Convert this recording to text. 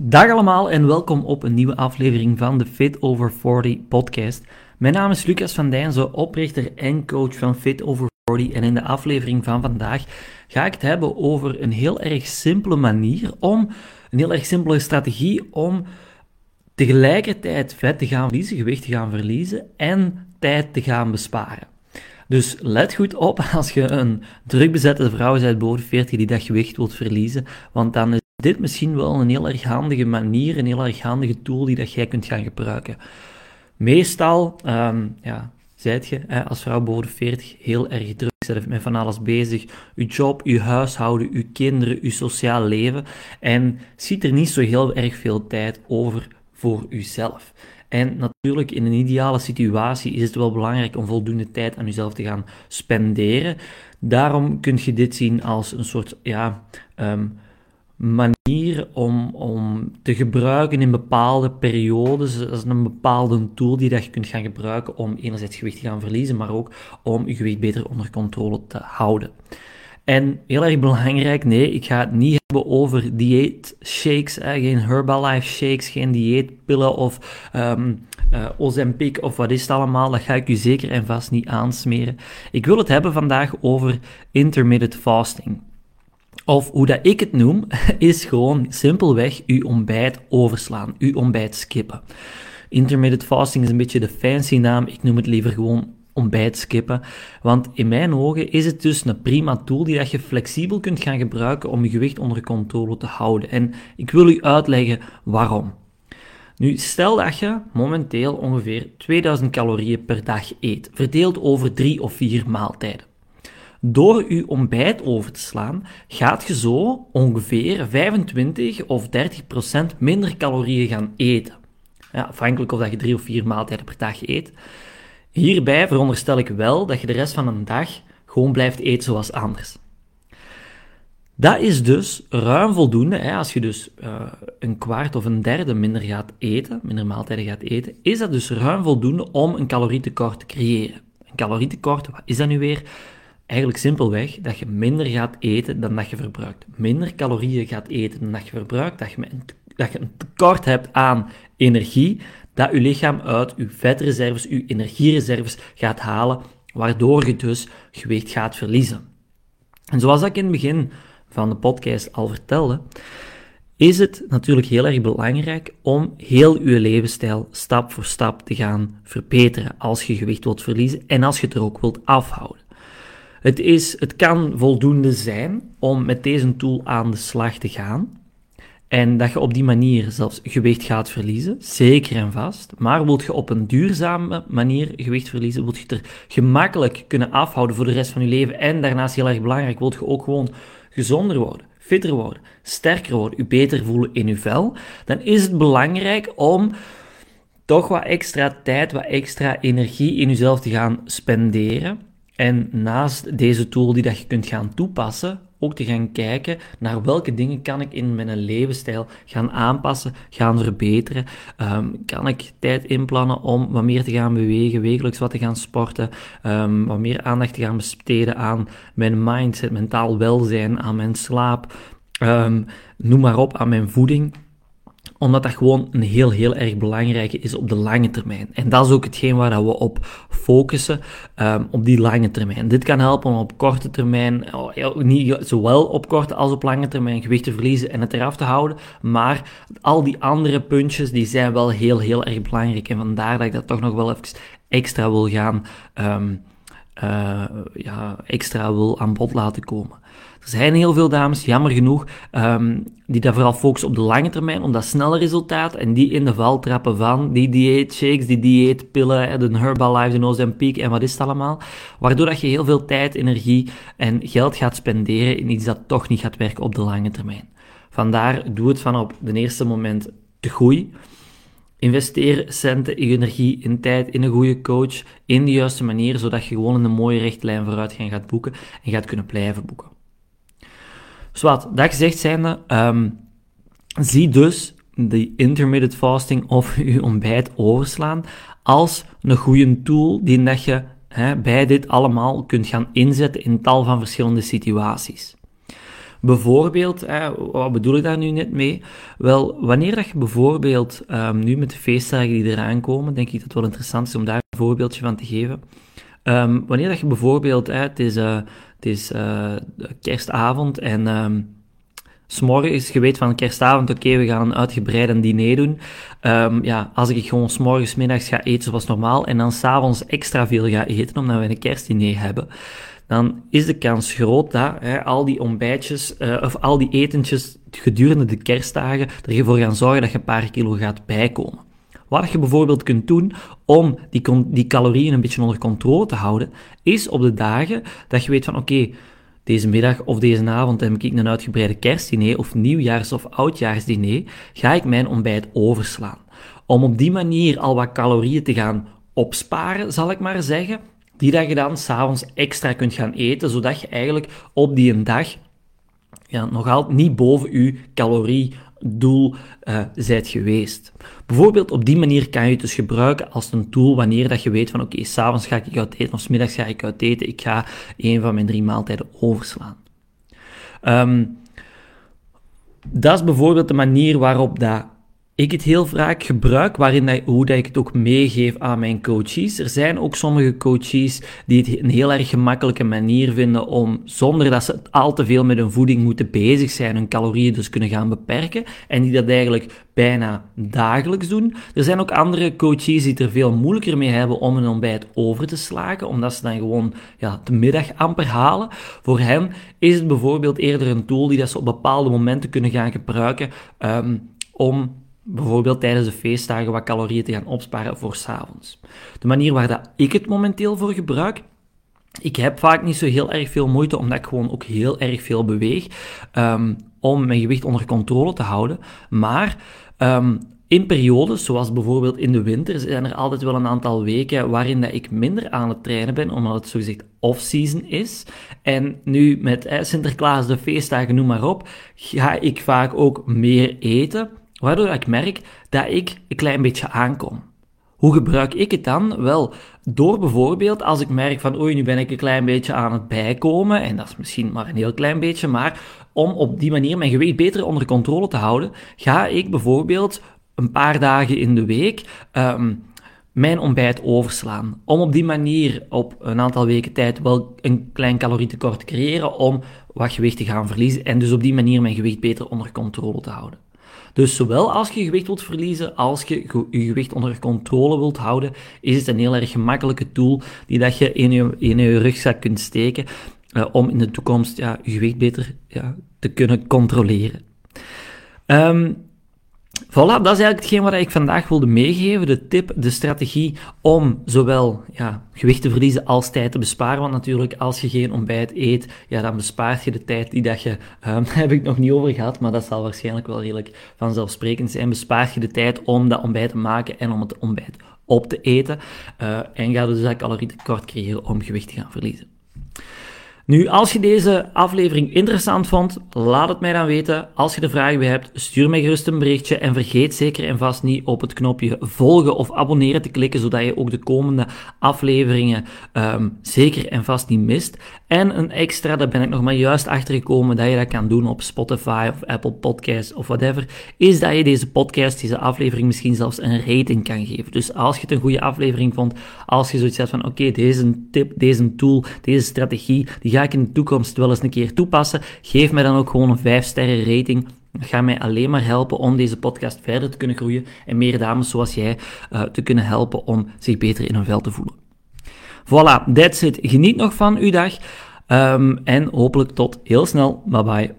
Dag allemaal en welkom op een nieuwe aflevering van de Fit Over 40 podcast. Mijn naam is Lucas van Dijnse, oprichter en coach van Fit Over 40 en in de aflevering van vandaag ga ik het hebben over een heel erg simpele manier om, een heel erg simpele strategie om tegelijkertijd vet te gaan verliezen, gewicht te gaan verliezen en tijd te gaan besparen. Dus let goed op als je een druk bezette vrouw bent boven 40 die dat gewicht wilt verliezen, want dan is dit misschien wel een heel erg handige manier, een heel erg handige tool die dat jij kunt gaan gebruiken. Meestal, um, ja, zijt je hè, als vrouw boven de 40 heel erg druk, zelf met van alles bezig. Uw job, uw huishouden, uw kinderen, uw sociaal leven. En ziet er niet zo heel erg veel tijd over voor uzelf. En natuurlijk, in een ideale situatie is het wel belangrijk om voldoende tijd aan jezelf te gaan spenderen. Daarom kun je dit zien als een soort, ja, um, manier om, om te gebruiken in bepaalde periodes. Dat is een bepaalde tool die dat je kunt gaan gebruiken om enerzijds gewicht te gaan verliezen, maar ook om je gewicht beter onder controle te houden. En heel erg belangrijk, nee, ik ga het niet hebben over dieetshakes, geen Herbalife shakes, geen dieetpillen of um, uh, of wat is het allemaal. Dat ga ik u zeker en vast niet aansmeren. Ik wil het hebben vandaag over intermittent fasting. Of hoe dat ik het noem, is gewoon simpelweg uw ontbijt overslaan, uw ontbijt skippen. Intermittent fasting is een beetje de fancy naam, ik noem het liever gewoon ontbijt skippen. Want in mijn ogen is het dus een prima tool die dat je flexibel kunt gaan gebruiken om je gewicht onder controle te houden. En ik wil u uitleggen waarom. Nu, stel dat je momenteel ongeveer 2000 calorieën per dag eet, verdeeld over drie of vier maaltijden. Door je ontbijt over te slaan, gaat je zo ongeveer 25 of 30 procent minder calorieën gaan eten. Ja, afhankelijk of dat je drie of vier maaltijden per dag eet. Hierbij veronderstel ik wel dat je de rest van een dag gewoon blijft eten zoals anders. Dat is dus ruim voldoende. Hè, als je dus uh, een kwart of een derde minder gaat eten, minder maaltijden gaat eten, is dat dus ruim voldoende om een calorietekort te creëren. Een calorietekort, wat is dat nu weer? Eigenlijk simpelweg dat je minder gaat eten dan dat je verbruikt. Minder calorieën gaat eten dan dat je verbruikt, dat je, een, dat je een tekort hebt aan energie, dat je lichaam uit je vetreserves, je energiereserves gaat halen, waardoor je dus gewicht gaat verliezen. En zoals ik in het begin van de podcast al vertelde, is het natuurlijk heel erg belangrijk om heel je levensstijl stap voor stap te gaan verbeteren als je gewicht wilt verliezen en als je het er ook wilt afhouden. Het, is, het kan voldoende zijn om met deze tool aan de slag te gaan. En dat je op die manier zelfs gewicht gaat verliezen, zeker en vast. Maar wilt je op een duurzame manier gewicht verliezen, wilt je het er gemakkelijk kunnen afhouden voor de rest van je leven. En daarnaast heel erg belangrijk, wilt je ook gewoon gezonder worden, fitter worden, sterker worden, je beter voelen in je vel. Dan is het belangrijk om toch wat extra tijd, wat extra energie in jezelf te gaan spenderen en naast deze tool die dat je kunt gaan toepassen, ook te gaan kijken naar welke dingen kan ik in mijn levensstijl gaan aanpassen, gaan verbeteren. Um, kan ik tijd inplannen om wat meer te gaan bewegen, wekelijks wat te gaan sporten, um, wat meer aandacht te gaan besteden aan mijn mindset, mentaal welzijn, aan mijn slaap, um, noem maar op, aan mijn voeding omdat dat gewoon een heel, heel erg belangrijke is op de lange termijn. En dat is ook hetgeen waar we op focussen, um, op die lange termijn. Dit kan helpen om op korte termijn, oh, niet zowel op korte als op lange termijn, gewicht te verliezen en het eraf te houden. Maar al die andere puntjes, die zijn wel heel, heel erg belangrijk. En vandaar dat ik dat toch nog wel even extra wil gaan, um, uh, ja, extra wil aan bod laten komen. Er zijn heel veel dames, jammer genoeg, um, die daar vooral focussen op de lange termijn, om dat snelle resultaat, en die in de val trappen van die dieetshakes, die dieetpillen, de Herbalife, de Ozempic en wat is het allemaal, waardoor dat je heel veel tijd, energie en geld gaat spenderen in iets dat toch niet gaat werken op de lange termijn. Vandaar, doe het van op de eerste moment te groei. Investeer centen, energie, in tijd, in een goede coach, in de juiste manier, zodat je gewoon een mooie richtlijn vooruit gaat boeken en gaat kunnen blijven boeken. Zwat, dat gezegd zijnde, um, zie dus de intermittent fasting of je ontbijt overslaan als een goede tool die dat je bij dit allemaal kunt gaan inzetten in tal van verschillende situaties. Bijvoorbeeld, wat bedoel ik daar nu net mee? Wel, wanneer dat je bijvoorbeeld, um, nu met de feestdagen die eraan komen, denk ik dat het wel interessant is om daar een voorbeeldje van te geven. Um, wanneer dat je bijvoorbeeld, het is, uh, het is uh, kerstavond en um, s'morgens, je weet van kerstavond, oké, we gaan een uitgebreid diner doen. Ja, als ik gewoon s'morgens, middags ga eten zoals normaal en dan s'avonds extra veel ga eten omdat we een kerstdiner hebben, dan is de kans groot dat hè, al die ontbijtjes uh, of al die etentjes gedurende de kerstdagen ervoor gaan zorgen dat je een paar kilo gaat bijkomen. Wat je bijvoorbeeld kunt doen om die, die calorieën een beetje onder controle te houden, is op de dagen dat je weet van oké, deze middag of deze avond heb ik een uitgebreide kerstdiner of nieuwjaars- of oudjaarsdiner, ga ik mijn ontbijt overslaan. Om op die manier al wat calorieën te gaan opsparen, zal ik maar zeggen, die dat je dan s'avonds extra kunt gaan eten, zodat je eigenlijk op die een dag ja, nog altijd niet boven je caloriedoel uh, zijt geweest. Bijvoorbeeld op die manier kan je het dus gebruiken als een tool wanneer dat je weet van oké, okay, s'avonds ga ik uit eten of s middags ga ik uit eten, ik ga een van mijn drie maaltijden overslaan. Um, dat is bijvoorbeeld de manier waarop dat ik het heel vaak gebruik, waarin dat, hoe dat ik het ook meegeef aan mijn coaches. Er zijn ook sommige coaches die het een heel erg gemakkelijke manier vinden om, zonder dat ze al te veel met hun voeding moeten bezig zijn, hun calorieën dus kunnen gaan beperken. En die dat eigenlijk bijna dagelijks doen. Er zijn ook andere coaches die het er veel moeilijker mee hebben om een ontbijt over te slagen, omdat ze dan gewoon ja, de middag amper halen. Voor hen is het bijvoorbeeld eerder een tool die dat ze op bepaalde momenten kunnen gaan gebruiken um, om bijvoorbeeld tijdens de feestdagen wat calorieën te gaan opsparen voor s'avonds. De manier waar dat ik het momenteel voor gebruik, ik heb vaak niet zo heel erg veel moeite, omdat ik gewoon ook heel erg veel beweeg, um, om mijn gewicht onder controle te houden. Maar um, in periodes, zoals bijvoorbeeld in de winter, zijn er altijd wel een aantal weken waarin dat ik minder aan het trainen ben, omdat het zogezegd off-season is. En nu met Sinterklaas, de feestdagen, noem maar op, ga ik vaak ook meer eten. Waardoor ik merk dat ik een klein beetje aankom. Hoe gebruik ik het dan? Wel, door bijvoorbeeld als ik merk van oei, nu ben ik een klein beetje aan het bijkomen, en dat is misschien maar een heel klein beetje, maar om op die manier mijn gewicht beter onder controle te houden, ga ik bijvoorbeeld een paar dagen in de week um, mijn ontbijt overslaan. Om op die manier op een aantal weken tijd wel een klein calorietekort te creëren om wat gewicht te gaan verliezen en dus op die manier mijn gewicht beter onder controle te houden. Dus zowel als je gewicht wilt verliezen, als je je gewicht onder controle wilt houden, is het een heel erg gemakkelijke tool die dat je in je, in je rugzak kunt steken uh, om in de toekomst ja, je gewicht beter ja, te kunnen controleren. Um, Voilà, dat is eigenlijk hetgeen wat ik vandaag wilde meegeven. De tip, de strategie om zowel ja, gewicht te verliezen als tijd te besparen. Want natuurlijk, als je geen ontbijt eet, ja, dan bespaart je de tijd die dat je... Um, heb ik nog niet over gehad, maar dat zal waarschijnlijk wel redelijk vanzelfsprekend zijn. Bespaart je de tijd om dat ontbijt te maken en om het ontbijt op te eten. Uh, en ga dus dat calorietekort creëren om gewicht te gaan verliezen. Nu, als je deze aflevering interessant vond, laat het mij dan weten. Als je er vragen bij hebt, stuur mij gerust een berichtje en vergeet zeker en vast niet op het knopje volgen of abonneren te klikken, zodat je ook de komende afleveringen um, zeker en vast niet mist. En een extra, daar ben ik nog maar juist achter gekomen dat je dat kan doen op Spotify of Apple Podcasts of whatever, is dat je deze podcast, deze aflevering misschien zelfs een rating kan geven. Dus als je het een goede aflevering vond, als je zoiets hebt van oké, deze tip, deze tool, deze strategie, die ga ik in de toekomst wel eens een keer toepassen, geef mij dan ook gewoon een 5 sterren rating. Dat gaat mij alleen maar helpen om deze podcast verder te kunnen groeien en meer dames zoals jij uh, te kunnen helpen om zich beter in hun vel te voelen. Voilà, that's it. Geniet nog van uw dag um, en hopelijk tot heel snel. Bye bye.